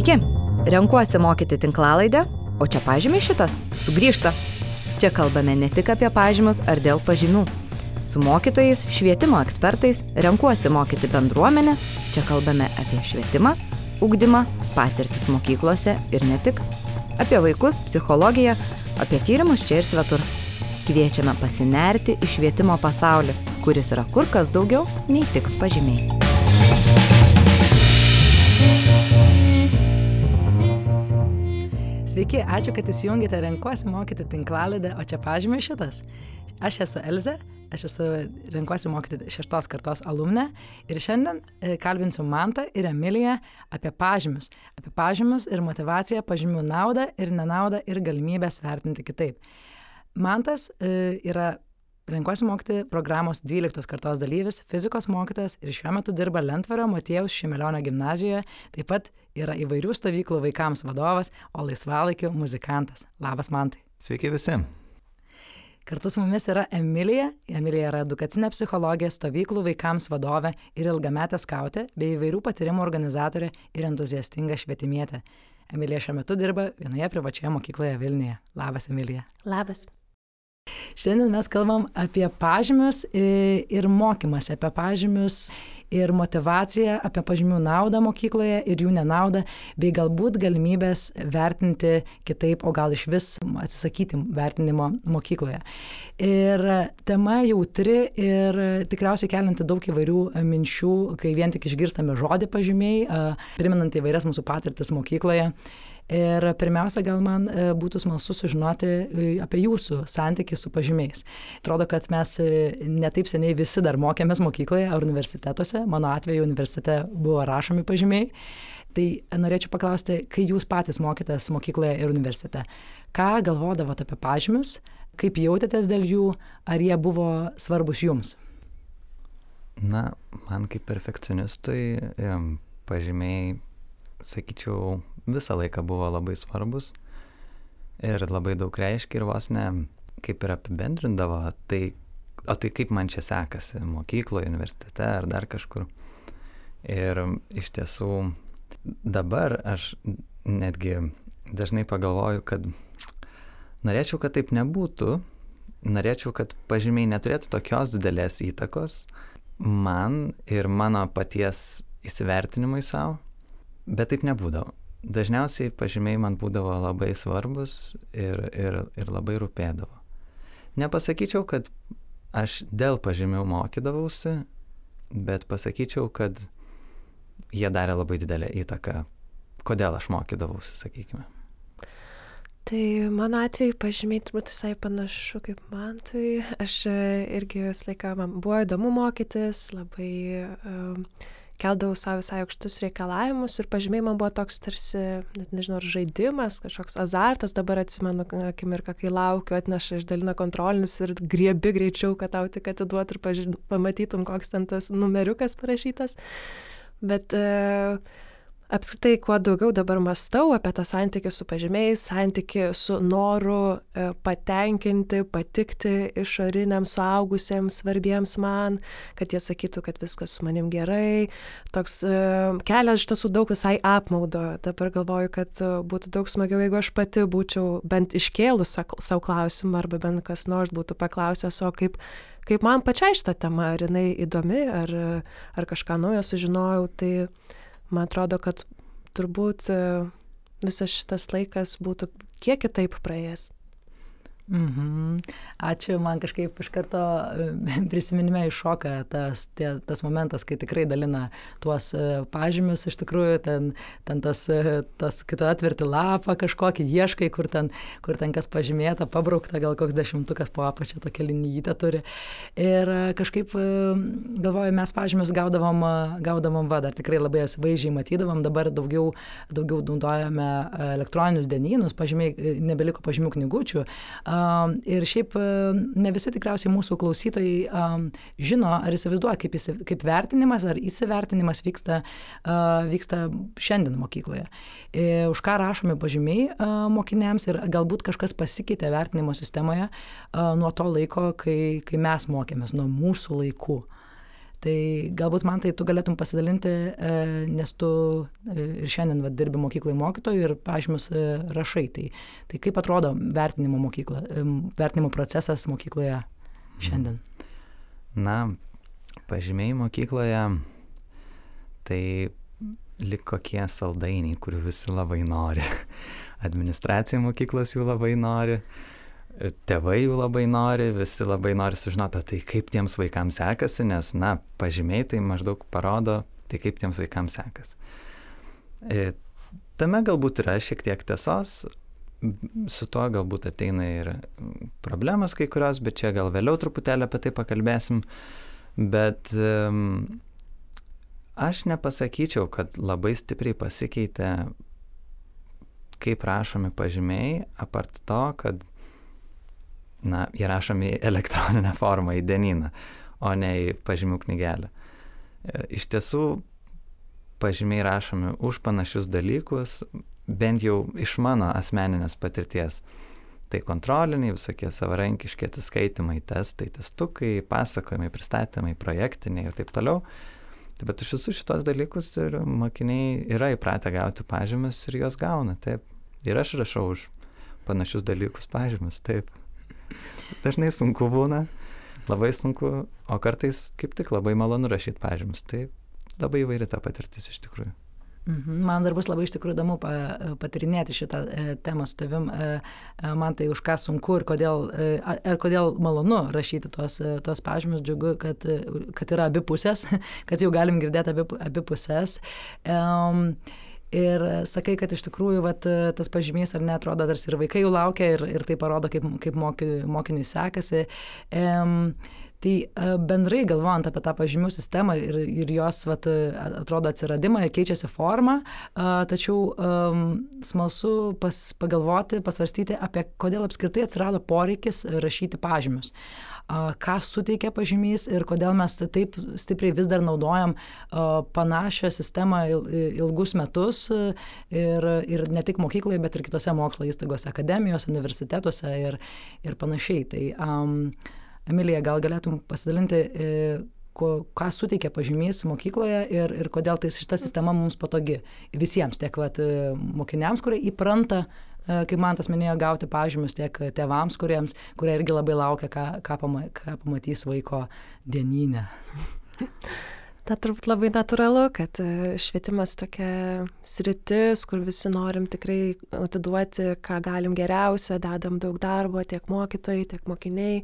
Sveiki, renkuosi mokyti tinklalaidę, o čia pažymė šitas sugrįžta. Čia kalbame ne tik apie pažymus ar dėl pažymių. Su mokytojais, švietimo ekspertais renkuosi mokyti bendruomenę, čia kalbame apie švietimą, ugdymą, patirtis mokyklose ir ne tik. Apie vaikus, psichologiją, apie tyrimus čia ir svetur. Kviečiame pasinerti į švietimo pasaulį, kuris yra kur kas daugiau nei tik pažymiai. Sveiki, ačiū, kad įsijungėte Renkuosi mokyti tinklalaidę, o čia pažymė šitas. Aš esu Elze, aš esu Renkuosi mokyti šeštos kartos alumne ir šiandien e, kalbinsiu Mantą ir Emiliją apie pažymius. Apie pažymius ir motivaciją, pažymių naudą ir nenaudą ir galimybės vertinti kitaip. Mantas e, yra renkuosi mokyti programos 12 kartos dalyvis, fizikos mokytojas ir šiuo metu dirba Lentvario Matėjaus Šimelionio gimnazijoje, taip pat yra įvairių stovyklų vaikams vadovas, o laisvalaikiu muzikantas. Labas, Mantai. Sveiki visi. Kartu su mumis yra Emilija. Emilija yra edukacinė psichologė, stovyklų vaikams vadovė ir ilgametė skautė, bei įvairių patyrimų organizatorė ir entuziastinga švietimietė. Emilija šiuo metu dirba vienoje privačioje mokykloje Vilniuje. Labas, Emilija. Labas. Šiandien mes kalbam apie pažymius ir mokymasi apie pažymius ir motivaciją, apie pažymių naudą mokykloje ir jų nenaudą, bei galbūt galimybės vertinti kitaip, o gal iš vis atsisakyti vertinimo mokykloje. Ir tema jautri ir tikriausiai kelinti daug įvairių minčių, kai vien tik išgirstame žodį pažymiai, priminant įvairias mūsų patirtis mokykloje. Ir pirmiausia, gal man e, būtų smalsu sužinoti e, apie jūsų santykį su pažymiais. Atrodo, kad mes e, netaip seniai visi dar mokėmės mokykloje ar universitetuose. Mano atveju universitete buvo rašomi pažymiai. Tai norėčiau paklausti, kai jūs patys mokytės mokykloje ir universitete, ką galvodavote apie pažymius, kaip jautėtės dėl jų, ar jie buvo svarbus jums? Na, man kaip perfekcionistui pažymiai, sakyčiau, visą laiką buvo labai svarbus ir labai daug reiškia ir vos ne kaip ir apibendrindavo, tai, o tai kaip man čia sekasi mokykloje, universitete ar dar kažkur. Ir iš tiesų dabar aš netgi dažnai pagalvoju, kad norėčiau, kad taip nebūtų, norėčiau, kad pažymiai neturėtų tokios didelės įtakos man ir mano paties įsivertinimui savo, bet taip nebūdavo dažniausiai pažymiai man būdavo labai svarbus ir, ir, ir labai rūpėdavo. Nepasakyčiau, kad aš dėl pažymių mokydavausi, bet pasakyčiau, kad jie darė labai didelę įtaką, kodėl aš mokydavausi, sakykime. Tai mano atveju pažymiai turbūt visai panašu kaip man. Tai aš irgi visą laiką man buvo įdomu mokytis, labai uh, keldavau sau visai aukštus reikalavimus ir pažymiai man buvo toks tarsi, net nežinau, ar žaidimas, kažkoks azartas, dabar atsimenu akimirką, kai laukiu, atneša išdalina kontrolinius ir griebi greičiau, kad tau tik atiduot ir paži... pamatytum, koks ten tas numeriukas parašytas. Bet uh, apskritai kuo daugiau dabar mąstau apie tą santykį su pažymiais, santykį su noru e, patenkinti, patikti išoriniams suaugusiems svarbiems man, kad jie sakytų, kad viskas su manim gerai. Toks e, kelias iš tiesų daug visai apmaudo. Dabar galvoju, kad e, būtų daug smagiau, jeigu aš pati būčiau bent iškėlus savo klausimą arba bent kas nors būtų paklausęs, o kaip kaip man pačiai šitą temą, ar jinai įdomi, ar, ar kažką naujo sužinojau, tai man atrodo, kad turbūt e, visas šitas laikas būtų kiek kitaip praėjęs. Mhm. Ačiū, man kažkaip iš karto e, prisiminime iššoka tas, tie, tas momentas, kai tikrai dalina tuos e, pažymius, iš tikrųjų ten, ten tas, e, tas kai tu atverti lapą kažkokį, ieškai, kur ten, kur ten kas pažymėta, pabraukta, gal koks dešimtukas po apačią tokia linijytę turi. Ir kažkaip galvoju, mes pažymius gaudavom, gaudavom va, dar tikrai labai vaizdžiai matydavom, dabar daugiau, daugiau naudojame elektroninius dienynus, pažymiai, nebeliko pažymių knygučių. Uh, Ir šiaip ne visi tikriausiai mūsų klausytojai žino ar įsivaizduoja, kaip, įsi, kaip vertinimas ar įsivertinimas vyksta, vyksta šiandien mokykloje. E, už ką rašomi pažymiai mokiniams ir galbūt kažkas pasikeitė vertinimo sistemoje nuo to laiko, kai, kai mes mokėmės, nuo mūsų laikų. Tai galbūt man tai tu galėtum pasidalinti, nes tu ir šiandien va, dirbi mokykloje mokytojų ir pažymus rašai. Tai, tai kaip atrodo vertinimo, mokykla, vertinimo procesas mokykloje šiandien? Na, pažymiai mokykloje tai lik kokie saldainiai, kurių visi labai nori. Administracija mokyklos jų labai nori, tėvai jų labai nori, visi labai nori sužinoti, tai kaip tiems vaikams sekasi, nes, na, pažymiai tai maždaug parodo, tai kaip tiems vaikams sekasi. E, tame galbūt yra šiek tiek tiesos, su tuo galbūt ateina ir problemos kai kurios, bet čia gal vėliau truputėlį apie tai pakalbėsim. Bet um, aš nepasakyčiau, kad labai stipriai pasikeitė, kaip rašomi pažymiai, apart to, kad, na, jie rašomi į elektroninę formą, į dienyną, o ne į pažymių knygelę. E, iš tiesų, pažymiai rašomi už panašius dalykus, bent jau iš mano asmeninės patirties. Tai kontroliniai, visokie savarankiški atsiskaitimai, testai, testukai, pasakojimai, pristatymai, projektiniai ir taip toliau. Tai bet už visus šitos dalykus ir mokiniai yra įpratę gauti pažymius ir juos gauna, taip. Ir aš rašau už panašius dalykus pažymius, taip. Dažnai sunku būna, labai sunku, o kartais kaip tik labai malonu rašyti pažymius. Tai labai įvairi ta patirtis iš tikrųjų. Mhm. Man dar bus labai iš tikrųjų įdomu patirinėti šitą e, temą su tavim. E, e, man tai už ką sunku ir kodėl, ir kodėl malonu rašyti tuos, tuos pažymius. Džiugu, kad, kad yra abi pusės, kad jau galim girdėti abi, abi pusės. Um, Ir sakai, kad iš tikrųjų vat, tas pažymys ar netrodo, tarsi ir vaikai jau laukia ir, ir tai parodo, kaip, kaip moky, mokiniui sekasi. Um, Tai e, bendrai galvojant apie tą pažymių sistemą ir, ir jos vat, atrodo atsiradimą, keičiasi forma, tačiau um, smalsu pas, pagalvoti, pasvarstyti apie kodėl apskritai atsirado poreikis rašyti pažymius. Ką suteikia pažymys ir kodėl mes taip stipriai vis dar naudojam panašią sistemą ilgus metus ir, ir ne tik mokykloje, bet ir kitose mokslo įstaigose, akademijose, universitetuose ir, ir panašiai. Tai, um, Emilija, gal galėtum pasidalinti, e, ko, ką suteikia pažymys mokykloje ir, ir kodėl tai šita sistema mums patogi visiems, tiek vat, e, mokiniams, kurie įpranta, e, kaip man tas minėjo, gauti pažymius, tiek tėvams, kuriems, kurie irgi labai laukia, ką, ką, pama, ką pamatys vaiko dieninę. Na, turbūt labai natūralu, kad švietimas tokia sritis, kur visi norim tikrai atiduoti, ką galim geriausia, dedam daug darbo, tiek mokytojai, tiek mokiniai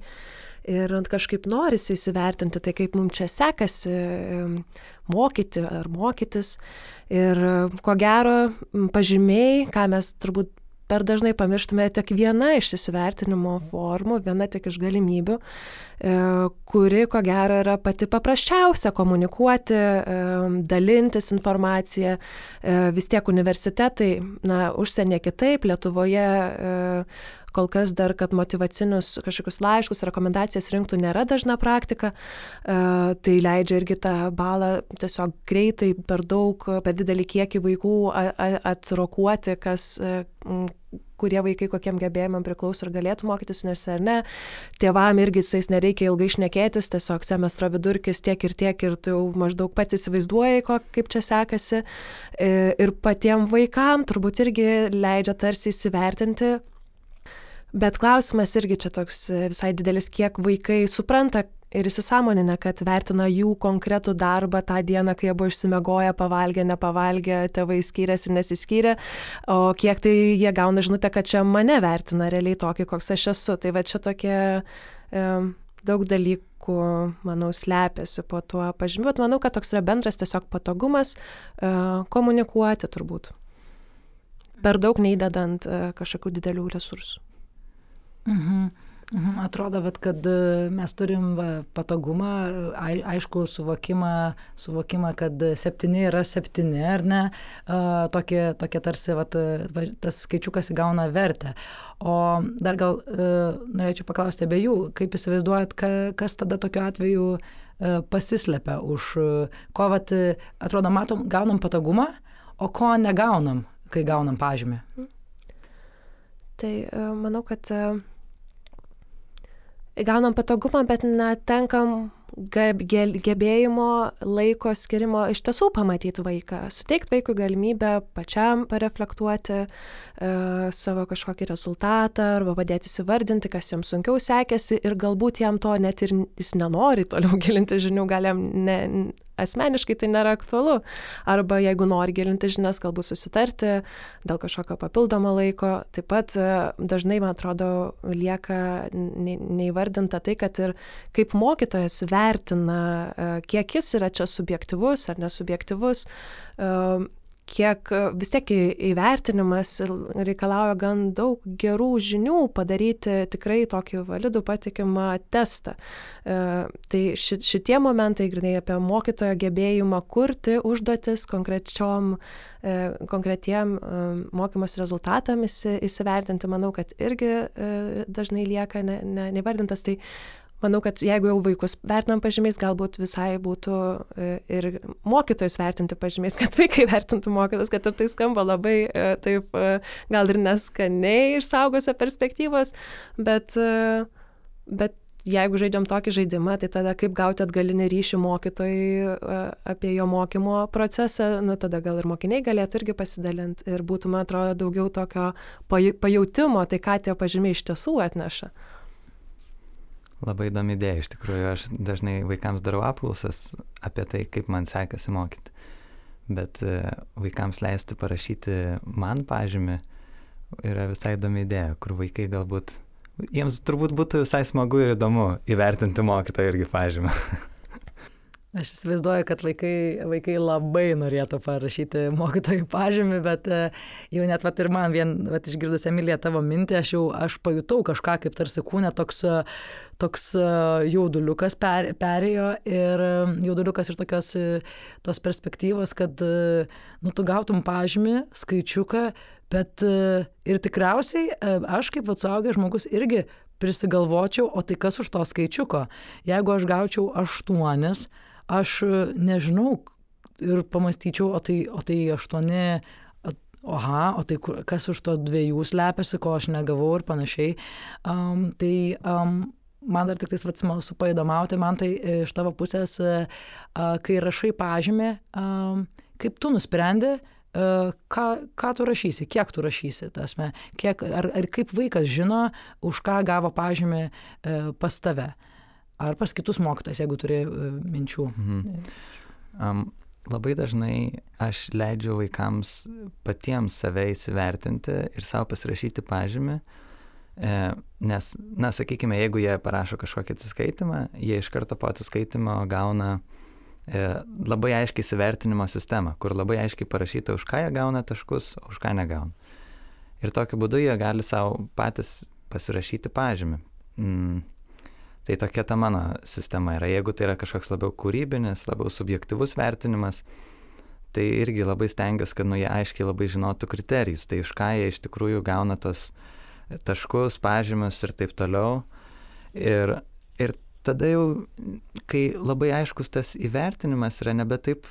ir kažkaip norisi įsivertinti, tai kaip mums čia sekasi mokyti ar mokytis. Ir ko gero, pažymiai, ką mes turbūt per dažnai pamirštume tik viena iš įsivertinimo formų, viena tik iš galimybių, e, kuri, ko gero, yra pati paprasčiausia komunikuoti, e, dalintis informaciją. E, vis tiek universitetai, na, užsienė kitaip, Lietuvoje kol kas dar, kad motivacinius kažkokius laiškus, rekomendacijas rinktų nėra dažna praktika, e, tai leidžia irgi tą balą tiesiog greitai per daug, per didelį kiekį vaikų atrokuoti, kas e, kurie vaikai kokiem gebėjimam priklauso ir galėtų mokytis universitete ar ne. Tėvam irgi su jais nereikia ilgai šnekėtis, tiesiog semestro vidurkis tiek ir tiek ir tu jau maždaug pats įsivaizduoji, kaip čia sekasi. E, ir patiem vaikam turbūt irgi leidžia tarsi įsivertinti, Bet klausimas irgi čia toks e, visai didelis, kiek vaikai supranta ir įsisamonina, kad vertina jų konkretų darbą tą dieną, kai jie buvo išsimegoję, pavalgę, nepavalgę, tėvai skyrėsi, nesiskyrė, o kiek tai jie gauna žinutę, kad čia mane vertina realiai tokį, koks aš esu. Tai va čia tokie e, daug dalykų, manau, slepiasi po tuo pažymiu, bet manau, kad toks yra bendras tiesiog patogumas e, komunikuoti turbūt. Per daug neįdedant e, kažkokių didelių resursų. Mhm. Mhm. Atrodo, vat, kad e, mes turim va, patogumą, aišku, suvokimą, suvokimą, kad septyni yra septyni, ar ne, tokie, tokie tarsi vat, tas skaičiukas įgauna vertę. O dar gal e, norėčiau paklausti abiejų, kaip įsivaizduojat, ka, kas tada tokiu atveju e, pasislepia už, ko, vat, atrodo, matom, gaunam patogumą, o ko negaunam, kai gaunam pažymį. Tai manau, kad gaunam patogumą, bet netenkam gebėjimo laiko skirimo iš tiesų pamatyti vaiką, suteikti vaikui galimybę pačiam pareflektuoti e, savo kažkokį rezultatą arba padėti įsivardinti, kas jam sunkiau sekėsi ir galbūt jam to net ir jis nenori toliau gilinti žinių, gal jam ne, asmeniškai tai nėra aktualu. Arba jeigu nori gilinti žinias, galbūt susitarti dėl kažkokio papildomo laiko. Taip pat e, dažnai, man atrodo, lieka neįvardinta tai, kad ir kaip mokytojas vertina, e, kiek jis yra čia subjektivus ar nesubjektivus e, kiek vis tiek įvertinimas reikalauja gan daug gerų žinių padaryti tikrai tokį validų patikimą testą. E, tai šitie momentai, grinai apie mokytojo gebėjimą kurti užduotis konkrečiom, e, konkretiem e, mokymos rezultatam įsivertinti, manau, kad irgi dažnai lieka ne, ne, nevardintas. Tai manau kad jeigu jau vaikus vertinam pažymiais galbūt visai būtų e, ir mokytojus vertinti pažymiais kad vaikai vertintų mokytojus kad ir tai skamba labai e, taip e, gal ir neskaniai iš saugusio perspektyvos bet bet jeigu žaidžiam tokį žaidimą, tai tada kaip gauti atgalinį ryšį mokytojui apie jo mokymo procesą, nu tada gal ir mokiniai galėtų irgi pasidalinti ir būtų, man atrodo, daugiau tokio pajautimo, tai ką tie pažymiai iš tiesų atneša. Labai įdomi idėja, iš tikrųjų, aš dažnai vaikams darau apklausas apie tai, kaip man sekasi mokyti. Bet e, vaikams leisti parašyti man pažymį yra visai įdomi idėja, kur vaikai galbūt, jiems turbūt būtų visai smagu ir įdomu įvertinti mokytoją irgi pažymą. Aš įsivaizduoju, kad vaikai, vaikai labai norėtų parašyti mokytojų pažymį, bet e, jau net vat, ir man vien, vat, išgirdus Emilija tavo mintį, aš jau aš pajutau kažką kaip tarsi kūne toks, toks e, jauduliukas per, perėjo ir e, jauduliukas iš tokios tos perspektyvos, kad nu, tu gautum pažymį, skaičiuką, bet ir tikriausiai aš kaip atsaugęs žmogus irgi prisigalvočiau, o tai kas už to skaičiuko? Jeigu aš gaučiau aštuonis, aš nežinau ir pamastyčiau, o tai, o tai aštuoni, oha, o tai kur, kas už to dviejų slepiasi, ko aš negavau ir panašiai. Um, tai um, man dar tik tais vat smalsu paįdomauti, man tai e, iš tavo pusės, uh, kai rašai pažymį, kaip tu nusprendi, uh, ką, ką tu rašysi, kiek tu rašysi, tasme, kiek, ar, ar kaip vaikas žino, už ką gavo pažymį uh, pas tave. Uh, ar pas kitus mokytojus, jeigu turi e, minčių. Mhm. Um, labai dažnai aš leidžiu vaikams patiems save įsivertinti ir savo pasirašyti pažymį, e, nes, na, sakykime, jeigu jie parašo kažkokį atsiskaitimą, jie iš karto po atsiskaitimo gauna e, labai aiškiai įsivertinimo sistemą, kur labai aiškiai parašyta, už ką jie gauna taškus, už ką negauna. Ir tokiu būdu jie gali savo patys pasirašyti pažymį. Mm Tai tokia ta mano sistema yra. Jeigu tai yra kažkoks labiau kūrybinis, labiau subjektivus vertinimas, tai irgi labai stengiuosi, kad nu jie aiškiai labai žinotų kriterijus, tai iš ką jie iš tikrųjų gauna tos taškus, pažymius ir taip toliau. Ir, ir tada jau, kai labai aiškus tas įvertinimas yra nebe taip,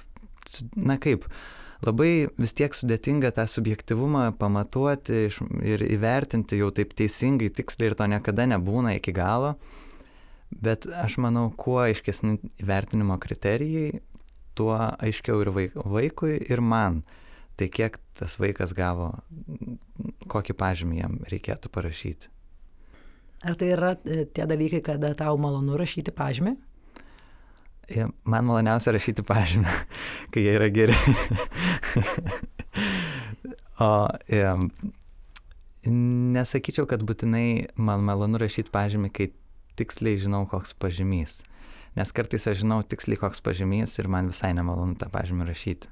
na kaip, labai vis tiek sudėtinga tą subjektivumą pamatuoti ir įvertinti jau taip teisingai, tiksliai ir to niekada nebūna iki galo bet aš manau kuo aiškesni įvertinimo kriterijai tuo aiškiau ir vaikui ir man tai kiek tas vaikas gavo kokį pažymį jam reikėtų parašyti ar tai yra e, tie dalykai kada tau malonu rašyti pažymį man maloniausia rašyti pažymį, kai jie yra geri. o e, nesakyčiau, kad būtinai man malonu rašyti pažymį, kai tiksliai žinau, koks pažymys. Nes kartais aš žinau tiksliai, koks pažymys ir man visai nemalonu tą pažymį rašyti.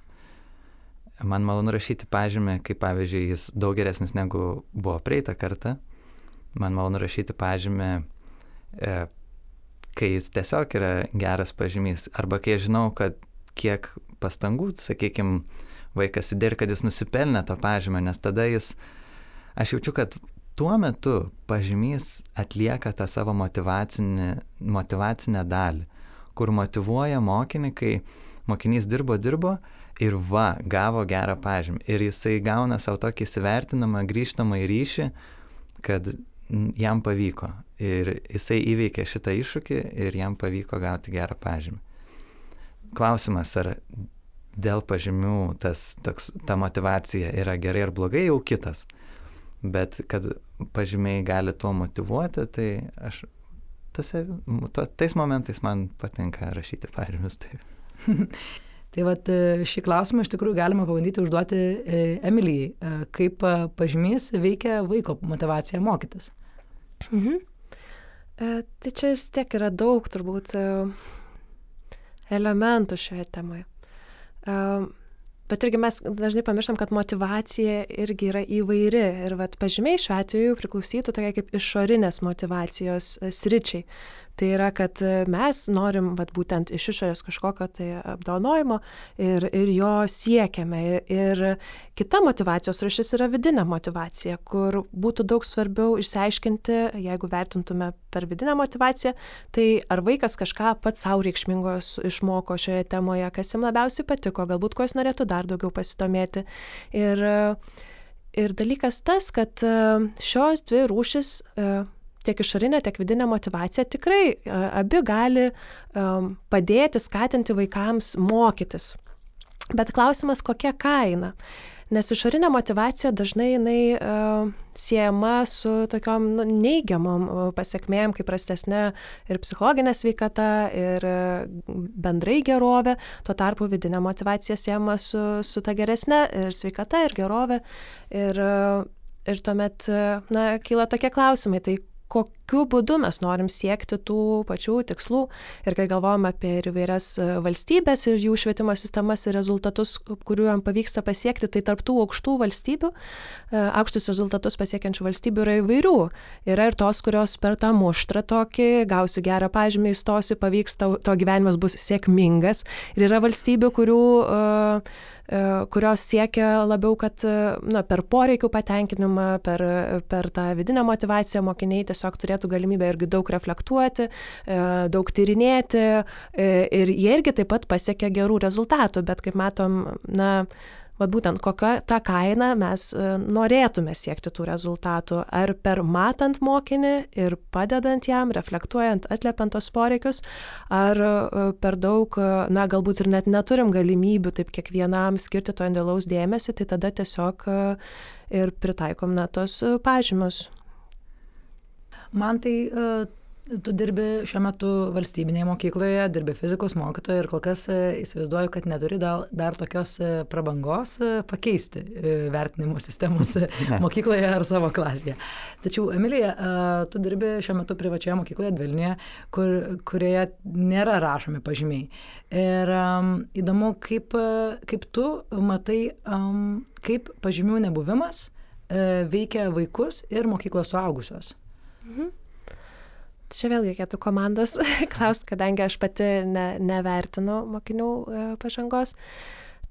Man malonu rašyti pažymį, kai pavyzdžiui jis daug geresnis negu buvo praeitą kartą. Man malonu rašyti pažymį, e, kai jis tiesiog yra geras pažymys. Arba kai aš žinau, kad kiek pastangų, sakykime, vaikas įdėr, kad jis nusipelnė to pažymio, nes tada jis, aš jaučiu, kad tuo metu pažymys atlieka tą savo motivacinį, motivacinę dalį, kur motivuoja mokinį, kai mokinys dirbo, dirbo ir va, gavo gerą pažymį. Ir jisai gauna savo tokį įsivertinamą grįžtamą į ryšį, kad jam pavyko ir jisai įveikė šitą iššūkį ir jam pavyko gauti gerą pažymį. Klausimas, ar dėl pažymių tas, toks, ta motivacija yra gerai ar blogai, jau kitas. Bet kad pažymiai gali tuo motivuoti, tai aš tose, to, tais momentais man patinka rašyti pažymius. Taip. Tai vat šį klausimą iš tikrųjų galima pabandyti užduoti e, Emilijai, e, kaip pažymys veikia vaiko motivaciją mokytis. Mhm. E, tai čia vis tiek yra daug turbūt e, elementų šioje temoje. E, bet irgi mes dažnai pamirštam, kad motivacija irgi yra įvairi ir vat pažymiai šiuo atveju priklausytų tokia kaip išorinės motivacijos e, sričiai tai yra kad mes norim vat būtent iš išorės kažkokio tai apdovanojimo ir, ir jo siekiame. Ir kita motivacijos rušis yra vidinė motivacija, kur būtų daug svarbiau išsiaiškinti, jeigu vertintume per vidinę motivaciją, tai ar vaikas kažką pats savo reikšmingos išmoko šioje temoje, kas jam labiausiai patiko, galbūt ko jis norėtų dar daugiau pasidomėti. Ir, ir dalykas tas, kad šios dvi rūšis tiek išorinė, tiek vidinė motivacija tikrai abi gali padėti skatinti vaikams mokytis. Bet klausimas, kokia kaina? Nes išorinė motivacija dažnai jinai uh, siejama su tokiom nu, neigiamom pasiekmėm, kaip prastesnė ir psichologinė sveikata, ir uh, bendrai gerovė. Tuo tarpu vidinė motivacija siejama su, su ta geresnė ir sveikata, ir gerovė. Ir, uh, ir tuomet, na, kyla tokie klausimai, tai kokiu būdu mes norim siekti tų pačių tikslų. Ir kai galvojam apie įvairias e, valstybės ir jų švietimo sistemas ir rezultatus, kuriuo jam pavyksta pasiekti, tai tarptų aukštų valstybių, e, aukštus rezultatus pasiekiančių valstybių yra įvairių. Yra ir tos, kurios per tą muštrą tokį gausi gerą pažymį, įstosi, pavyks, to, to gyvenimas bus sėkmingas. Ir yra valstybių, kurių uh, kurios siekia labiau, kad e, na, per poreikių patenkinimą, per, per tą vidinę motivaciją mokiniai tiesiog turėtų galimybę irgi daug reflektuoti, e, daug tyrinėti ir jie irgi taip pat pasiekia gerų rezultatų, bet kaip matom, na, vat būtent kokia ta kaina mes e, norėtume siekti tų rezultatų. Ar per matant mokinį ir padedant jam, reflektuojant, atliepiant tos poreikius, ar e, per daug, e, na, galbūt ir net neturim galimybių taip kiekvienam skirti to indėlaus dėmesio, tai tada tiesiog ir pritaikom na tos pažymus. Man tai Tu dirbi šiuo metu valstybinėje mokykloje, dirbi fizikos mokytoja ir kol kas e, įsivaizduoju, kad neturi dar, dar tokios e, prabangos e, pakeisti vertinimo sistemos mokykloje ar savo klasėje. Tačiau, Emilija, tu dirbi šiuo metu privačioje mokykloje Dvilnėje, kur, kurioje nėra rašomi pažymiai. Ir um, įdomu, kaip, kaip tu matai, um, kaip pažymių nebuvimas uh, veikia vaikus ir mokyklos suaugusios. Mhm čia vėl reikėtų komandos klausti, kadangi aš pati ne, nevertinu mokinių e, pažangos.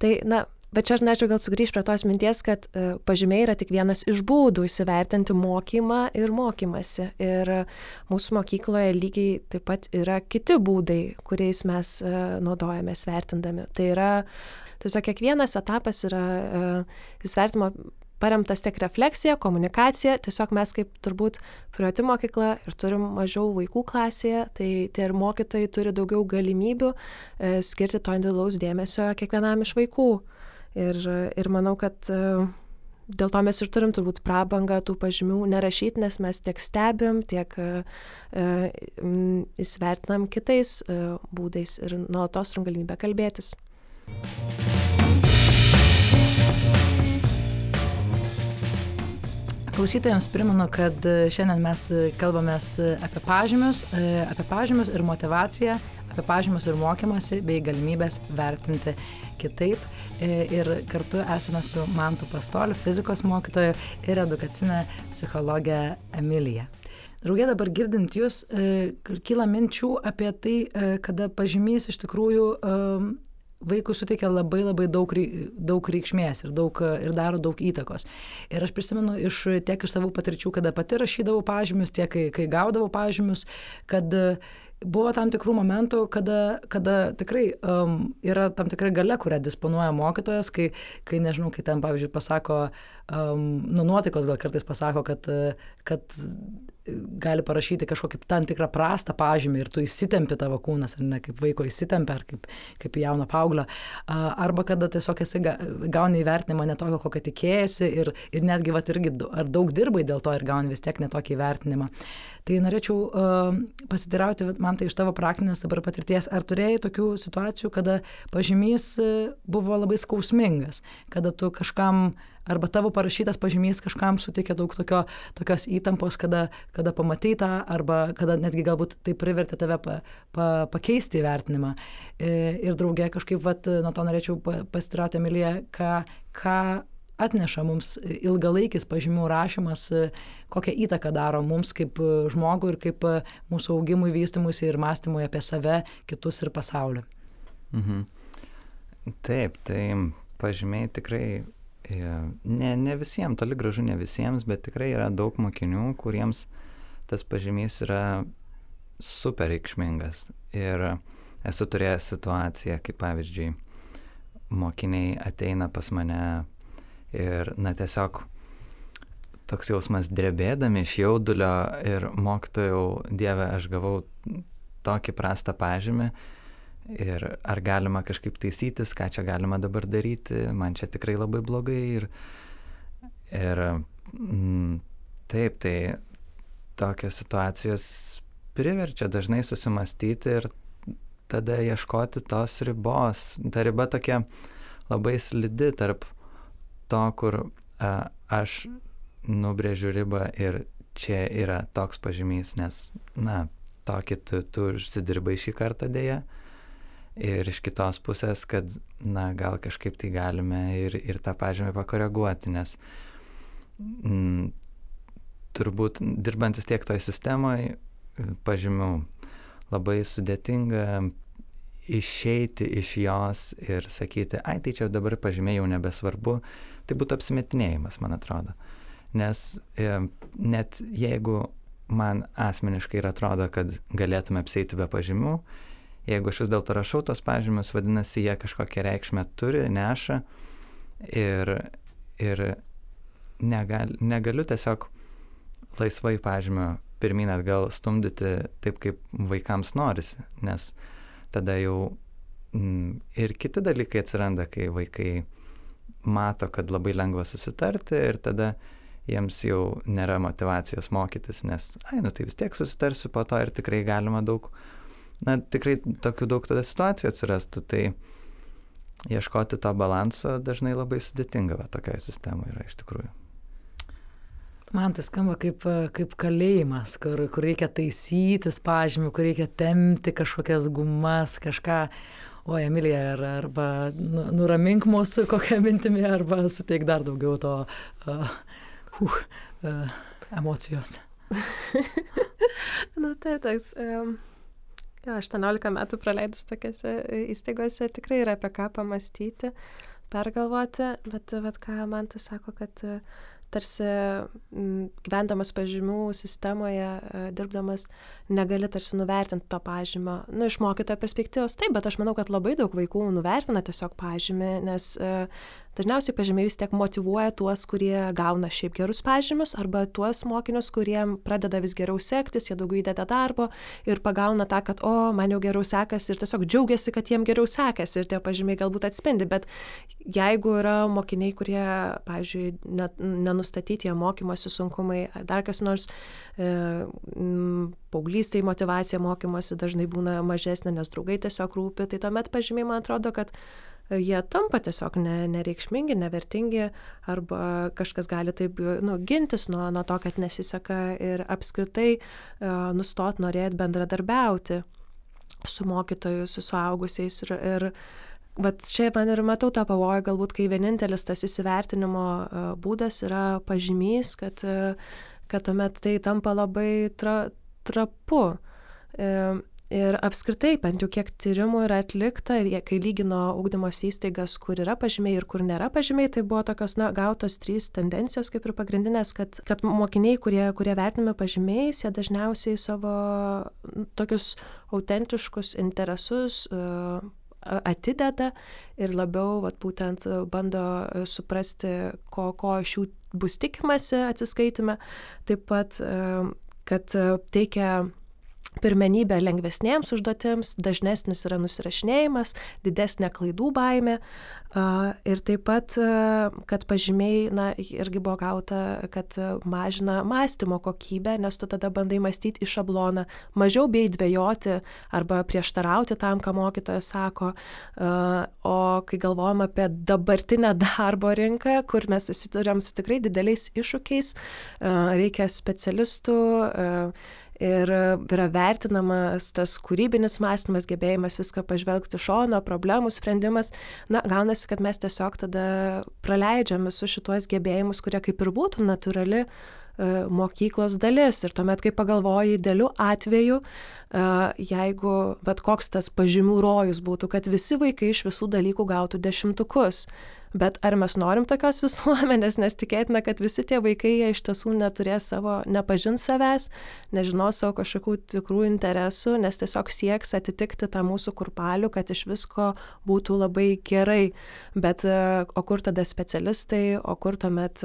Tai, na, bet čia aš norėčiau gal sugrįžti prie tos minties, kad e, pažymiai yra tik vienas iš būdų įsivertinti mokymą ir mokymasi. Ir mūsų mokykloje lygiai taip pat yra kiti būdai, kuriais mes e, naudojamės vertindami. Tai yra tiesiog kiekvienas etapas yra įsvertimo paremtas tiek refleksija, komunikacija, tiesiog mes kaip turbūt privati mokykla ir turim mažiau vaikų klasėje, tai tie ir mokytojai turi daugiau galimybių e, skirti to individualaus dėmesio kiekvienam iš vaikų. Ir, ir manau, kad e, dėl to mes ir turim turbūt prabangą tų pažymių nerašyti, nes mes tiek stebim, tiek e, įsvertinam kitais e, būdais ir nuolatos turim galimybę kalbėtis. Klausytojams primenu, kad šiandien mes kalbamės apie pažymius, apie pažymius ir motivaciją, apie pažymius ir mokymasi bei galimybės vertinti kitaip. Ir kartu esame su Mantu Pastoliu, fizikos mokytoju ir edukacinė psichologė Emilija. Draugė dabar girdint jūs, kyla minčių apie tai, kada pažymys iš tikrųjų vaikui suteikia labai labai daug, daug reikšmės ir, daug, ir daro daug įtakos. Ir aš prisimenu iš, tiek iš savo patirčių, kada pati rašydavau pažymius, tiek kai, kai gaudavau pažymius, kad buvo tam tikrų momentų, kada, kada tikrai um, yra tam tikra gale, kurią disponuoja mokytojas, kai, kai nežinau, kai ten, pavyzdžiui, pasako, um, nu nuotaikos gal kartais pasako, kad, kad gali parašyti kažkokį tam tikrą prastą pažymį ir tu įsitempi tavo kūnas, ar ne, kaip vaiko įsitempia, ar kaip, kaip jauno paauglio. Arba kada tiesiog esi gauni įvertinimą netokio, kokio tikėjasi ir, ir netgi, va, irgi, ar daug dirbai dėl to ir gauni vis tiek netokį įvertinimą. Tai norėčiau uh, pasitirauti, man tai iš tavo praktinės dabar patirties, ar turėjai tokių situacijų, kada pažymys buvo labai skausmingas, kada tu kažkam arba tavo parašytas pažymys kažkam suteikia daug tokio, tokios įtampos, kada, kada pamatai tą, arba kada netgi galbūt tai privertė tave pa, pa, pakeisti įvertinimą. E, ir draugė kažkaip, vat, nuo to norėčiau pasitirauti, Emilija, ką, ką atneša mums ilgalaikis pažymių rašymas, kokią įtaką daro mums kaip žmogui ir kaip mūsų augimui, vystimuisi ir mąstymui apie save, kitus ir pasaulį. Mhm. Taip, tai pažymiai tikrai Ne, ne visiems, toli gražu ne visiems, bet tikrai yra daug mokinių, kuriems tas pažymys yra super reikšmingas. Ir esu turėjęs situaciją, kai pavyzdžiui, mokiniai ateina pas mane ir, na, tiesiog toks jausmas drebėdami iš jaudulio ir mokytojau, Dieve, aš gavau tokį prastą pažymį, ir ar galima kažkaip taisytis, ką čia galima dabar daryti, man čia tikrai labai blogai. Ir, ir mm, taip, tai tokios situacijos priverčia dažnai susimastyti ir tada ieškoti tos ribos. Ta riba tokia labai slidi tarp to, kur a, aš nubrėžiu ribą ir čia yra toks pažymys, nes, na, tokį tu, tu užsidirbai šį kartą dėja. Ir iš kitos pusės, kad, na, gal kažkaip tai galime ir, ir tą pažymį pakoreguoti, nes mm, turbūt dirbantis tiek toj sistemoje pažymių labai sudėtinga išeiti iš jos ir sakyti, ai tai čia dabar pažymė jau nebesvarbu, tai būtų apsimetinėjimas, man atrodo. Nes e, net jeigu man asmeniškai ir atrodo, kad galėtume apsėti be pažymių, jeigu aš vis dėlto rašau tos pažymius, vadinasi, jie kažkokią reikšmę turi, neša ir, ir negal, negaliu tiesiog laisvai pažymio pirmin atgal stumdyti taip, kaip vaikams norisi, nes tada jau mm, ir kiti dalykai atsiranda, kai vaikai mato, kad labai lengva susitarti ir tada jiems jau nėra motivacijos mokytis, nes, ai, nu tai vis tiek susitarsiu po to ir tikrai galima daug na, tikrai tokių daug tada situacijų atsirastų, tai ieškoti to balanso dažnai labai sudėtinga va, tokioje sistemoje yra iš tikrųjų. Man tai skamba kaip, kaip kalėjimas, kur, kur reikia taisytis pažymių, kur reikia temti kažkokias gumas, kažką. O, Emilija, ar, arba nu, nuramink mūsų kokią mintimį, arba suteik dar daugiau to uh, uh, uh, emocijos. Na, tai toks. Um Jo, 18 metų praleidus tokiose e, įstaigose tikrai yra apie ką pamastyti, pergalvoti, bet, bet ką man tai sako, kad e, tarsi gyvendamas pažymių sistemoje, e, dirbdamas, negali tarsi nuvertinti to pažymio. Nu, iš mokytojo perspektyvos taip, bet aš manau, kad labai daug vaikų nuvertina tiesiog pažymį, nes Dažniausiai pažymiai vis tiek motivuoja tuos, kurie gauna šiaip gerus pažymius, arba tuos mokinius, kuriem pradeda vis geriau sektis, jie daugiau įdeda darbo ir pagauna tą, kad, o, man jau geriau sekasi ir tiesiog džiaugiasi, kad jiem geriau sekasi ir tie pažymiai galbūt atspindi. Bet jeigu yra mokiniai, kurie, pavyzdžiui, nenustatyti jie mokymosi sunkumai ar dar kas nors, e, paauglystai motivacija mokymosi dažnai būna mažesnė, nes draugai tiesiog rūpi, tai tuomet pažymiai man atrodo, kad jie tampa tiesiog ne, nereikšmingi, nevertingi arba kažkas gali taip nu, gintis nuo, nuo to, kad nesiseka ir apskritai uh, nustot norėti bendradarbiauti su mokytoju, su suaugusiais ir, ir Vat čia man ir matau tą pavojų, galbūt kai vienintelis tas įsivertinimo būdas yra pažymys, kad, kad tuomet tai tampa labai tra, trapu. Ir apskritai, bent jau kiek tyrimų yra atlikta, ir jie, kai lygino ugdymos įstaigas, kur yra pažymiai ir kur nėra pažymiai, tai buvo tokios, na, gautos trys tendencijos, kaip ir pagrindinės, kad, kad mokiniai, kurie, kurie vertinami pažymiais, jie dažniausiai savo tokius autentiškus interesus atideda ir labiau vat, būtent bando suprasti, ko, ko iš jų bus tikimasi atsiskaitime. Taip pat, kad teikia pirmenybę lengvesnėms užduotėms, dažnesnis yra nusirašinėjimas, didesnė klaidų baimė ir taip pat, kad pažymiai, na, irgi buvo gauta, kad mažina mąstymo kokybę, nes tu tada bandai mąstyti į šabloną, mažiau bei dvėjoti arba prieštarauti tam, ką mokytojas sako. O kai galvojam apie dabartinę darbo rinką, kur mes susidurėm su tikrai dideliais iššūkiais, reikia specialistų, ir yra vertinamas tas kūrybinis mąstymas, gebėjimas viską pažvelgti šono, problemų sprendimas, na, gaunasi, kad mes tiesiog tada praleidžiam visus šituos gebėjimus, kurie kaip ir būtų natūrali e, mokyklos dalis. Ir tuomet, kai pagalvoji, dėliu atveju, e, jeigu, bet koks tas pažymių rojus būtų, kad visi vaikai iš visų dalykų gautų dešimtukus, bet ar mes norim tokios visuomenės, nes tikėtina, kad visi tie vaikai jie iš tiesų neturės savo, nepažins savęs, nežinos savo kažkokių tikrų interesų, nes tiesiog sieks atitikti tą mūsų kurpalių, kad iš visko būtų labai gerai. Bet o kur tada specialistai, o kur tuomet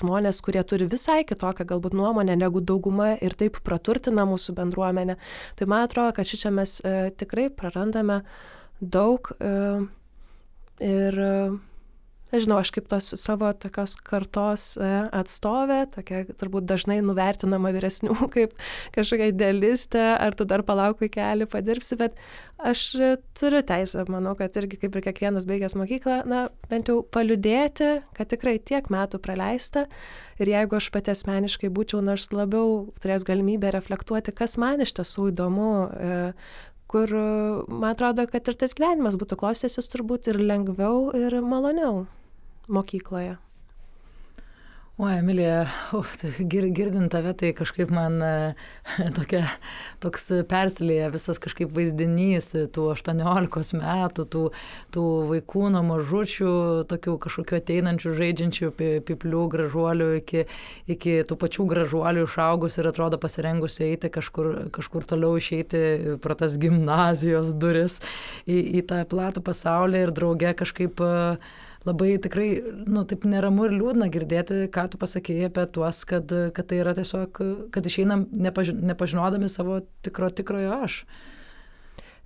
žmonės, kurie turi visai kitokią galbūt nuomonę negu dauguma ir taip praturtina mūsų bendruomenę. Tai man atrodo, kad šičia mes tikrai prarandame daug ir nežinau, aš kaip tos savo tokios kartos e, atstovė, tokia turbūt dažnai nuvertinama vyresnių kaip kažkokia idealistė, ar tu dar palauk kelią padirbsi, bet aš turiu teisę, manau, kad irgi kaip ir kiekvienas baigęs mokyklą, na, bent jau paliudėti, kad tikrai tiek metų praleista ir jeigu aš pati asmeniškai būčiau nors labiau turės galimybę reflektuoti, kas man iš tiesų įdomu, e, kur man atrodo, kad ir tas gyvenimas būtų klostęsis turbūt ir lengviau, ir maloniau mokykloje. O, Emilija, uf, tai gir, girdint tave, tai kažkaip man tokia, toks persilėja visas kažkaip vaizdinys tų 18 metų, tų, tų vaikų nuo mažučių, tokių kažkokių ateinančių, žaidžiančių piplių gražuolių iki, iki tų pačių gražuolių išaugus ir atrodo pasirengusi eiti kažkur, kažkur toliau išeiti pro tas gimnazijos duris į, į tą platų pasaulį ir drauge kažkaip uh, labai tikrai, nu, taip neramu ir liūdna girdėti, ką tu pasakėjai apie tuos, kad, kad tai yra tiesiog, kad išeinam nepaži nepažinodami savo tikro tikrojo aš.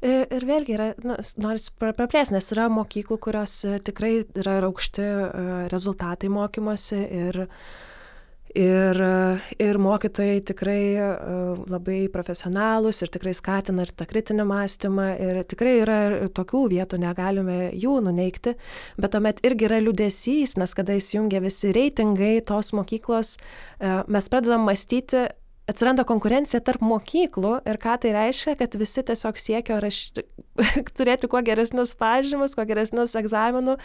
Ir vėlgi yra, nu, nors praplės, nes yra mokyklų, kurios tikrai yra aukšti rezultatai mokymosi ir uh, Ir, ir mokytojai tikrai e, labai profesionalūs ir tikrai skatina ir tą kritinį mąstymą. Ir tikrai yra tokių vietų, negalime jų nuneikti. Bet tuomet irgi yra liūdėsys, nes kada įsijungia visi reitingai tos mokyklos, e, mes pradedam mąstyti atsiranda konkurencija tarp mokyklų ir ką tai reiškia, kad visi tiesiog siekia rašti, turėti kuo geresnius pažymus, kuo geresnius egzaminų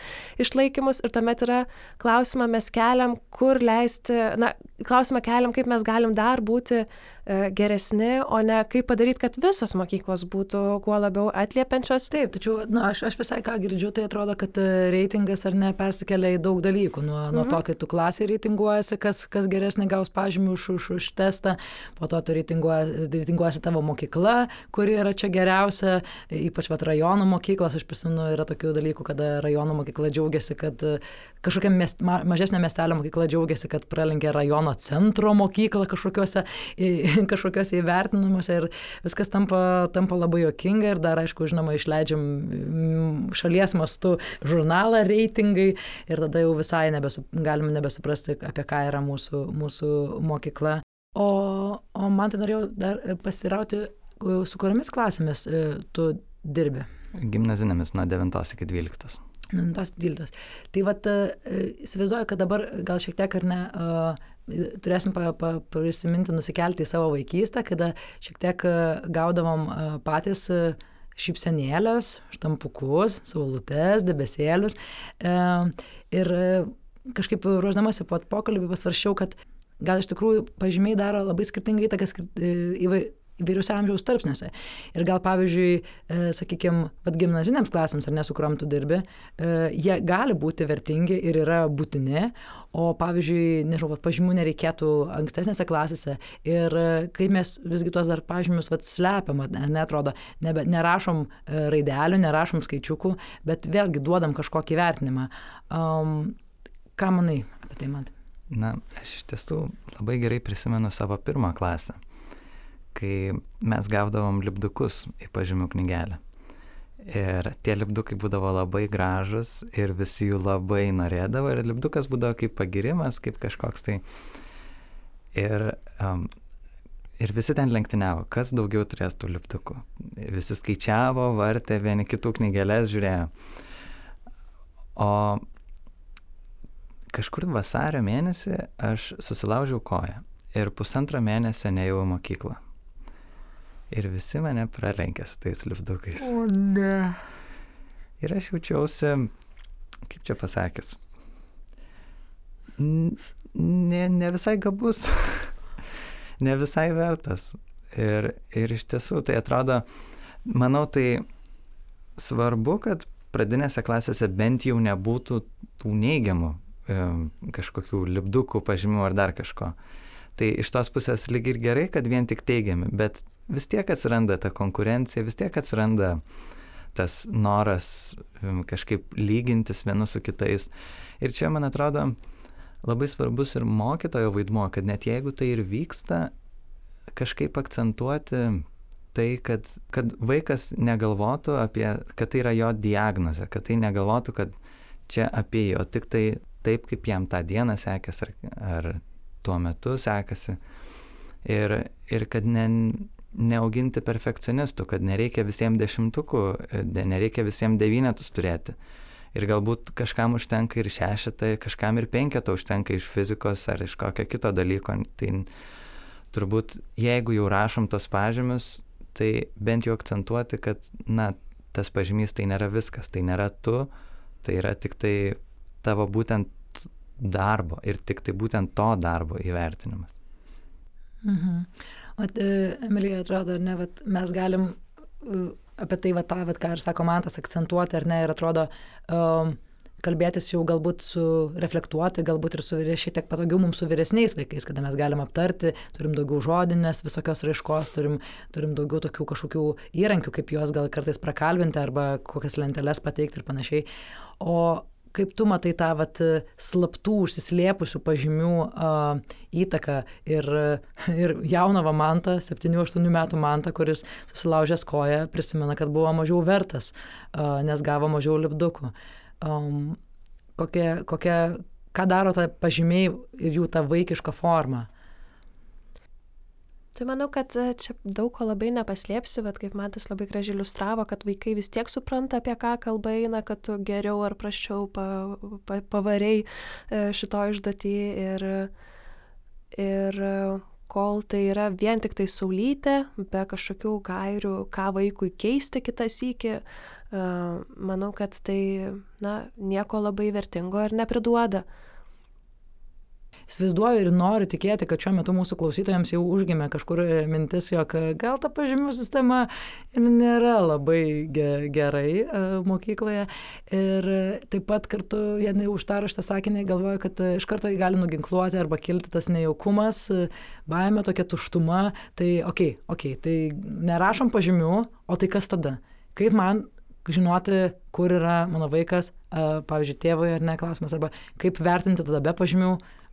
išlaikymus ir tuomet yra klausimą mes keliam, kur leisti, na, klausimą keliam, kaip mes galim dar būti geresni, o ne kaip padaryti, kad visos mokyklos būtų kuo labiau atliepiančios. Taip, tačiau na, aš, aš visai ką girdžiu, tai atrodo, kad e, reitingas ar ne persikelia į daug dalykų. Nuo, mhm. nuo to, kai tu klasė reitinguojasi, kas, kas geresnį gaus pažymį už, už, už testą, po to tu reitinguojasi, reitinguojasi tavo mokykla, kuri yra čia geriausia, ypač vat, rajono mokyklos, aš prisimenu, yra tokių dalykų, kada rajono mokykla džiaugiasi, kad e, kažkokia miest, ma, mažesnė miestelio mokykla džiaugiasi, kad pralenkė rajono centro mokyklą kažkokiuose kažkokiuose įvertinimuose ir viskas tampa, tampa labai jokinga ir dar, aišku, žinoma, išleidžiam mm, šalies mastu žurnalą reitingai ir tada jau visai nebesu, galim nebesuprasti, apie ką yra mūsų, mūsų mokykla. O, o man tai norėjau dar pasirauti, su kuriomis klasėmis e, tu dirbi? Gimnazinėmis nuo 9 iki 12. Tas dildas. Tai vat, e, įsivaizduoju, kad dabar gal šiek tiek ar ne turėsim pa, pa, prisiminti, nusikelti į savo vaikystę, kada šiek tiek gaudavom patys šypsenėlės, štampukus, saulutes, debesėlius. Ir kažkaip ruoždamasi po pokalbį pasvaršiau, kad gal iš tikrųjų pažymiai daro labai skirtingą įtaką skir, įvai, įvairiuose amžiaus tarpsniuose. Ir gal, pavyzdžiui, e, sakykime, vad gimnazinėms klasėms, ar ne, su kuriuom tu dirbi, e, jie gali būti vertingi ir yra būtini, o, pavyzdžiui, nežinau, vat, pažymų nereikėtų ankstesnėse klasėse. Ir e, kai mes visgi tuos dar pažymius vat, slepiam, netrodo, nebe, nerašom e, raidelių, nerašom skaičiukų, bet vėlgi duodam kažkokį vertinimą. Um, ką manai apie tai, man? Na, aš iš tiesų labai gerai prisimenu savo pirmą klasę kai mes gaudavom lipdukus į pažymių knygelę. Ir tie lipdukai būdavo labai gražus ir visi jų labai norėdavo ir lipdukas būdavo kaip pagirimas, kaip kažkoks tai. Ir, um, ir visi ten lenktyniavo, kas daugiau turės tų lipdukų. Visi skaičiavo, vartė, vieni kitų knygelės žiūrėjo. O kažkur vasario mėnesį aš susilaužiau koją ir pusantrą mėnesio nejau į mokyklą ir visi mane pralenkė su tais lipdukais. O ne. Ir aš jaučiausi, kaip čia pasakius, ne, ne visai gabus, ne visai vertas. Ir, ir iš tiesų tai atrodo, manau, tai svarbu, kad pradinėse klasėse bent jau nebūtų tų neigiamų e, kažkokių lipdukų, pažymių ar dar kažko. Tai iš tos pusės lyg ir gerai, kad vien tik teigiami, bet vis tiek atsiranda ta konkurencija, vis tiek atsiranda tas noras kažkaip lygintis vienus su kitais. Ir čia, man atrodo, labai svarbus ir mokytojo vaidmuo, kad net jeigu tai ir vyksta, kažkaip akcentuoti tai, kad, kad vaikas negalvotų apie, kad tai yra jo diagnozė, kad tai negalvotų, kad čia apie jo, tik tai taip, kaip jam tą dieną sekėsi ar, ar tuo metu sekasi. Ir, ir kad ne, neauginti perfekcionistų, kad nereikia visiems dešimtukų, nereikia visiems devynetus turėti. Ir galbūt kažkam užtenka ir šešetą, kažkam ir penketą užtenka iš fizikos ar iš kokio kito dalyko. Tai turbūt jeigu jau rašom tos pažymius, tai bent jau akcentuoti, kad, na, tas pažymys tai nėra viskas, tai nėra tu, tai yra tik tai tavo būtent darbo ir tik tai būtent to darbo įvertinimas. Mhm. O e, Emilija, atrodo, ar ne, vat, mes galim uh, apie tai, vat, tą, vat, ką ir sako Mantas, akcentuoti, ar ne, ir atrodo, um, kalbėtis jau galbūt su reflektuoti, galbūt ir su šiek tiek patogiau mums su vyresniais vaikais, kada mes galim aptarti, turim daugiau žodinės visokios raiškos, turim, turim daugiau tokių kažkokių įrankių, kaip juos gal kartais prakalbinti arba kokias lenteles pateikti ir panašiai. O kaip tu matai tą vat, slaptų, užsislėpusių pažymių a, įtaką ir, ir jauną mantą, 7-8 metų mantą, kuris susilaužęs koją, prisimena, kad buvo mažiau vertas, a, nes gavo mažiau lipdukų. A, kokia, kokia, ką daro ta pažymiai ir jų ta vaikiška forma? Tai manau, kad e, čia daug ko labai nepaslėpsi, bet kaip man tas labai gražiai iliustravo, kad vaikai vis tiek supranta, apie ką kalba eina, kad tu geriau ar prašiau pa, pa, pavariai e, šito išduotį ir, ir kol tai yra vien tik tai saulytė, be kažkokių gairių, ką vaikui keisti kitą sykį, e, manau, kad tai na, nieko labai vertingo ir nepriduoda įsivaizduoju ir noriu tikėti, kad šiuo metu mūsų klausytojams jau užgimė kažkur mintis, jog gal ta pažymių sistema nėra labai gerai e, mokykloje. Ir taip pat kartu, jie užtaro šitą sakinį, galvoju, kad iš karto jį gali nuginkluoti arba kilti tas nejaukumas, baime, tokia tuštuma. Tai, okei, okay, okei, okay, tai nerašom pažymių, o tai kas tada? Kaip man žinoti, kur yra mano vaikas, pavyzdžiui, tėvui ar ne klausimas, arba kaip vertinti tada be pažymių,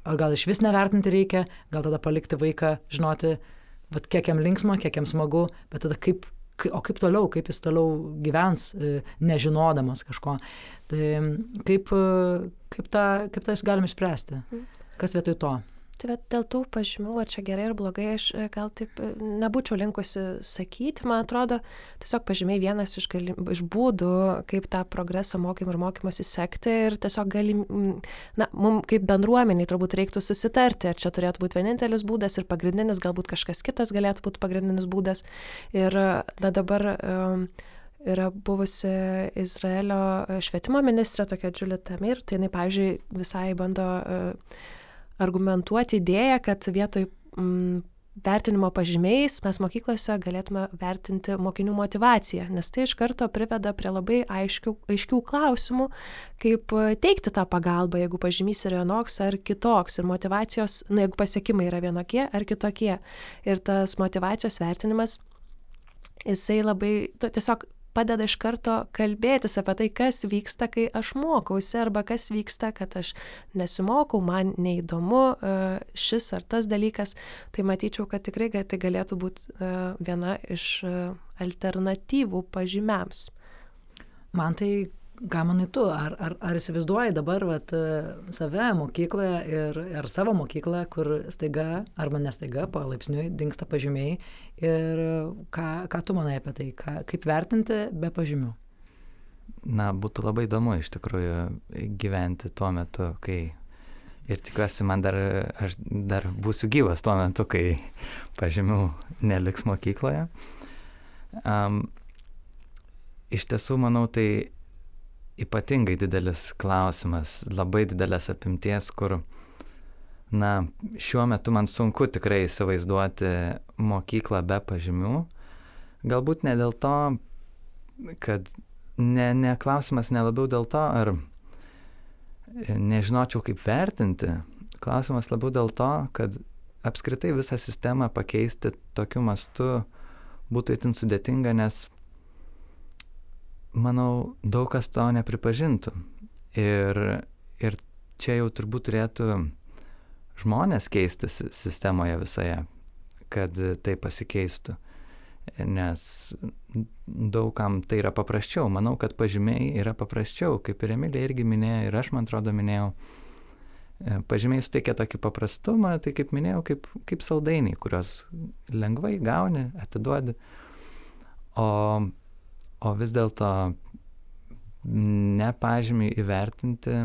ar gal iš vis nevertinti reikia, gal tada palikti vaiką, žinoti, vat, kiek jam linksma, kiek jam smagu, bet tada kaip, o kaip toliau, kaip jis toliau gyvens, e, nežinodamas kažko. Tai kaip, kaip, tą, kaip tą galim išspręsti? Mm. Kas vietoj to? Tai bet dėl tų pažymių, ar čia gerai ar blogai, aš e, gal taip e, nebūčiau linkusi sakyti. Man atrodo, tiesiog pažymiai vienas iš, galim, iš būdų, kaip tą progresą mokymą ir mokymosi sekti ir tiesiog galim, na, mums kaip bendruomeniai turbūt reiktų susitarti, ar čia turėtų būti vienintelis būdas ir pagrindinis, galbūt kažkas kitas galėtų būti pagrindinis būdas. Ir na dabar um, yra buvusi Izraelio švietimo ministrė, tokia Julia Tamir, tai jinai, pavyzdžiui, visai bando uh, argumentuoti idėją, kad vietoj mm, vertinimo pažymiais mes mokyklose galėtume vertinti mokinių motivaciją, nes tai iš karto priveda prie labai aiškių, aiškių klausimų, kaip teikti tą pagalbą, jeigu pažymys yra vienoks ar kitoks ir motivacijos, nu, jeigu pasiekimai yra vienokie ar kitokie. Ir tas motivacijos vertinimas, jisai labai, tu, tiesiog padeda iš karto kalbėtis apie tai, kas vyksta, kai aš mokausi, arba kas vyksta, kad aš nesimokau, man neįdomu e, šis ar tas dalykas. Tai matyčiau, kad tikrai tai galėtų būti e, viena iš e, alternatyvų pažymiams. Man tai ką manai tu, ar, ar, ar įsivaizduoji dabar vat, save mokykloje ir, ir savo mokyklą, kur staiga, arba nestaiga, palaipsniui dinksta pažymiai ir ką, ką tu manai apie tai, ką, kaip vertinti be pažymių? Na, būtų labai įdomu iš tikrųjų gyventi tuo metu, kai ir tikiuosi, man dar, aš dar būsiu gyvas tuo metu, kai pažymių neliks mokykloje. Um, iš tiesų, manau, tai ypatingai didelis klausimas, labai didelės apimties, kur, na, šiuo metu man sunku tikrai įsivaizduoti mokyklą be pažymių. Galbūt ne dėl to, kad ne, ne klausimas nelabiau dėl to, ar nežinočiau kaip vertinti. Klausimas labiau dėl to, kad apskritai visą sistemą pakeisti tokiu mastu būtų itin sudėtinga, nes manau, daug kas to nepripažintų. Ir, ir čia jau turbūt turėtų žmonės keistis sistemoje visoje, kad tai pasikeistų. Nes daugam tai yra paprasčiau. Manau, kad pažymiai yra paprasčiau, kaip ir Emilija irgi minėjo, ir aš, man atrodo, minėjau. E, pažymiai suteikia tokį paprastumą, tai kaip minėjau, kaip, kaip saldainiai, kuriuos lengvai gauni, atiduodi. O o vis dėlto nepažymį įvertinti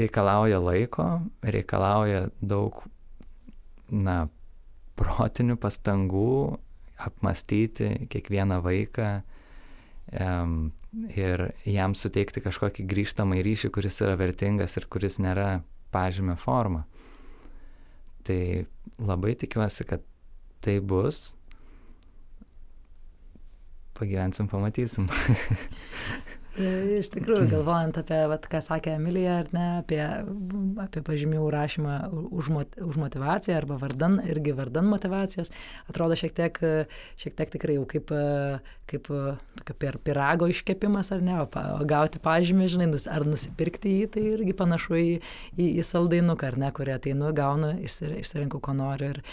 reikalauja laiko, reikalauja daug, na, protinių pastangų apmastyti kiekvieną vaiką um, ir jam suteikti kažkokį grįžtamą ryšį, kuris yra vertingas ir kuris nėra pažymio forma. Tai labai tikiuosi, kad tai bus pagyvensim, pamatysim. Iš tikrųjų, galvojant apie, vat, ką sakė Emilija, ar ne, apie, apie pažymių rašymą už, už motivaciją arba vardan, irgi vardan motivacijos, atrodo šiek tiek, šiek tiek tikrai jau kaip, kaip per pirago iškepimas, ar ne, o, o gauti pažymį, žinai, ar nusipirkti jį, tai irgi panašu į, į, į saldainuką, ar ne, kurį ateinu, gaunu, išsirinku, ko noriu ir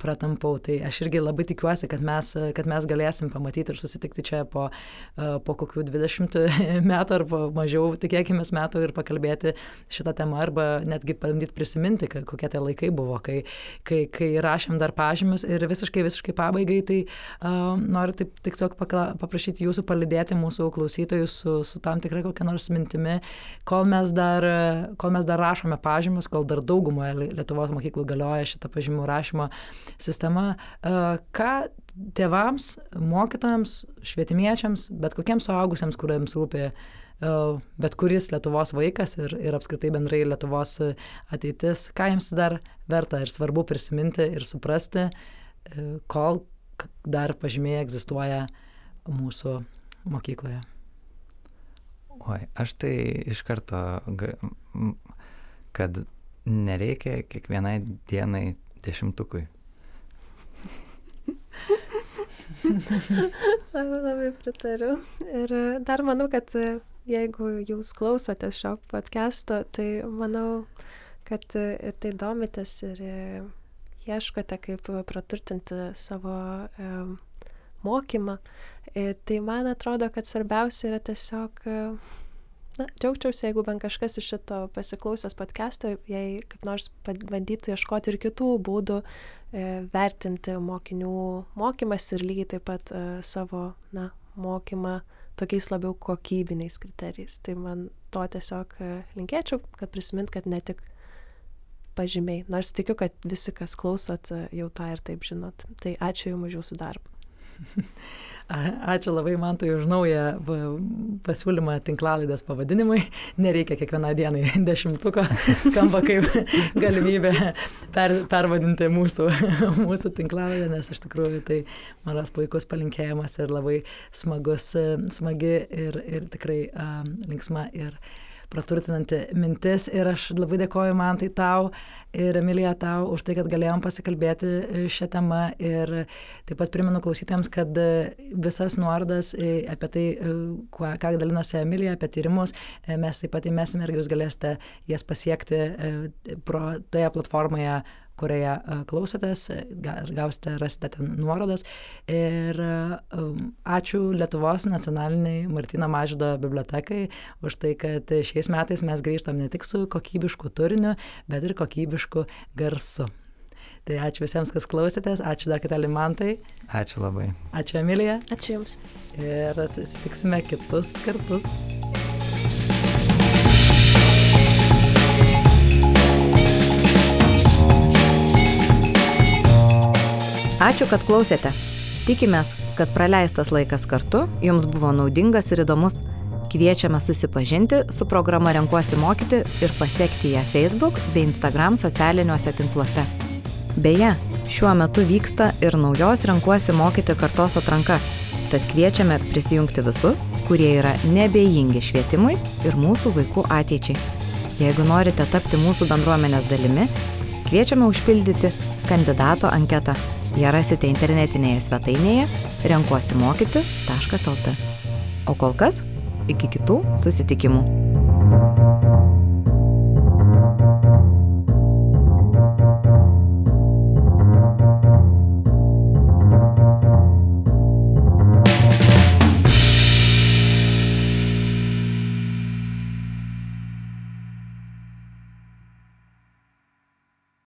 pratampau. Tai aš irgi labai tikiuosi, kad mes, kad mes galėsim pamatyti ir susitikti čia po, po kokių 20 metų arba mažiau, tikėkime, metų ir pakalbėti šitą temą arba netgi bandyti prisiminti, kokie tie laikai buvo, kai, kai, kai rašėm dar pažymius ir visiškai, visiškai pabaigai, tai uh, noriu taip tiesiog paprašyti jūsų palidėti mūsų klausytojus su, su tam tikrai kokia nors mintimi, kol mes, dar, kol mes dar rašome pažymius, kol dar daugumoje Lietuvos mokyklų galioja šitą pažymų rašymo sistema, uh, ką tėvams, mokytojams, švietimiečiams, bet kokiems suaugusiems, kuriems rūpi e, bet kuris Lietuvos vaikas ir, ir apskritai bendrai Lietuvos ateitis, ką jiems dar verta ir svarbu prisiminti ir suprasti, e, kol dar pažymėjai egzistuoja mūsų mokykloje. Oi, aš tai iš karto, kad nereikia kiekvienai dienai dešimtukui. Labai, labai pritariu. Ir dar manau, kad jeigu jūs klausotės šio podcast'o, tai manau, kad ir tai domitės ir ieškote, kaip praturtinti savo e, mokymą. E, tai man atrodo, kad svarbiausia yra tiesiog na, džiaugčiausi, jeigu bent kažkas iš šito pasiklausęs podcast'o, jei kaip nors bandytų ieškoti ir kitų būdų e, vertinti mokinių mokymas ir lygiai taip pat e, savo na, mokymą tokiais labiau kokybiniais kriterijais. Tai man to tiesiog e, linkėčiau, kad prisimint, kad ne tik pažymiai, nors tikiu, kad visi, kas klausot, jau tą ir taip žinot. Tai ačiū Jums už Jūsų darbą. Ačiū labai man tai už naują pasiūlymą tinklalaidės pavadinimui. Nereikia kiekvieną dieną dešimtuko, skamba kaip galimybė per, pervadinti mūsų, mūsų tinklalaidę, nes iš tikrųjų tai manas puikus palinkėjimas ir labai smagus, smagi ir, ir tikrai um, linksma ir praturtinanti mintis ir aš labai dėkoju man tai tau ir Emilija tau už tai, kad galėjom pasikalbėti e, šią temą ir taip pat primenu klausytėms, kad e, visas nuorodas e, apie tai, ką, ką dalinosi Emilija, apie tyrimus, mes taip pat įmesime ir jūs galėsite jas pasiekti pro toje platformoje kurioje klausotės, gausite, rasite ten nuorodas. Ir ačiū Lietuvos nacionaliniai Martino Mažydo bibliotekai už tai, kad šiais metais mes grįžtam ne tik su kokybišku turiniu, bet ir kokybišku garsu. Tai ačiū visiems, kas klausėtės, ačiū dar kartą Limantai. Ačiū labai. Ačiū Emilija. Ačiū Jums. Ir susitiksime kitus kartus. Ačiū, kad klausėte. Tikimės, kad praleistas laikas kartu jums buvo naudingas ir įdomus. Kviečiame susipažinti su programa Renkuosi mokyti ir pasiekti ją Facebook bei Instagram socialiniuose tinkluose. Beje, šiuo metu vyksta ir naujos Renkuosi mokyti kartos atranka, tad kviečiame prisijungti visus, kurie yra nebejingi švietimui ir mūsų vaikų ateičiai. Jeigu norite tapti mūsų bendruomenės dalimi, kviečiame užpildyti kandidato anketą ją rasite internetinėje svetainėje renkuosimokyti.lt. O kol kas, iki kitų susitikimų.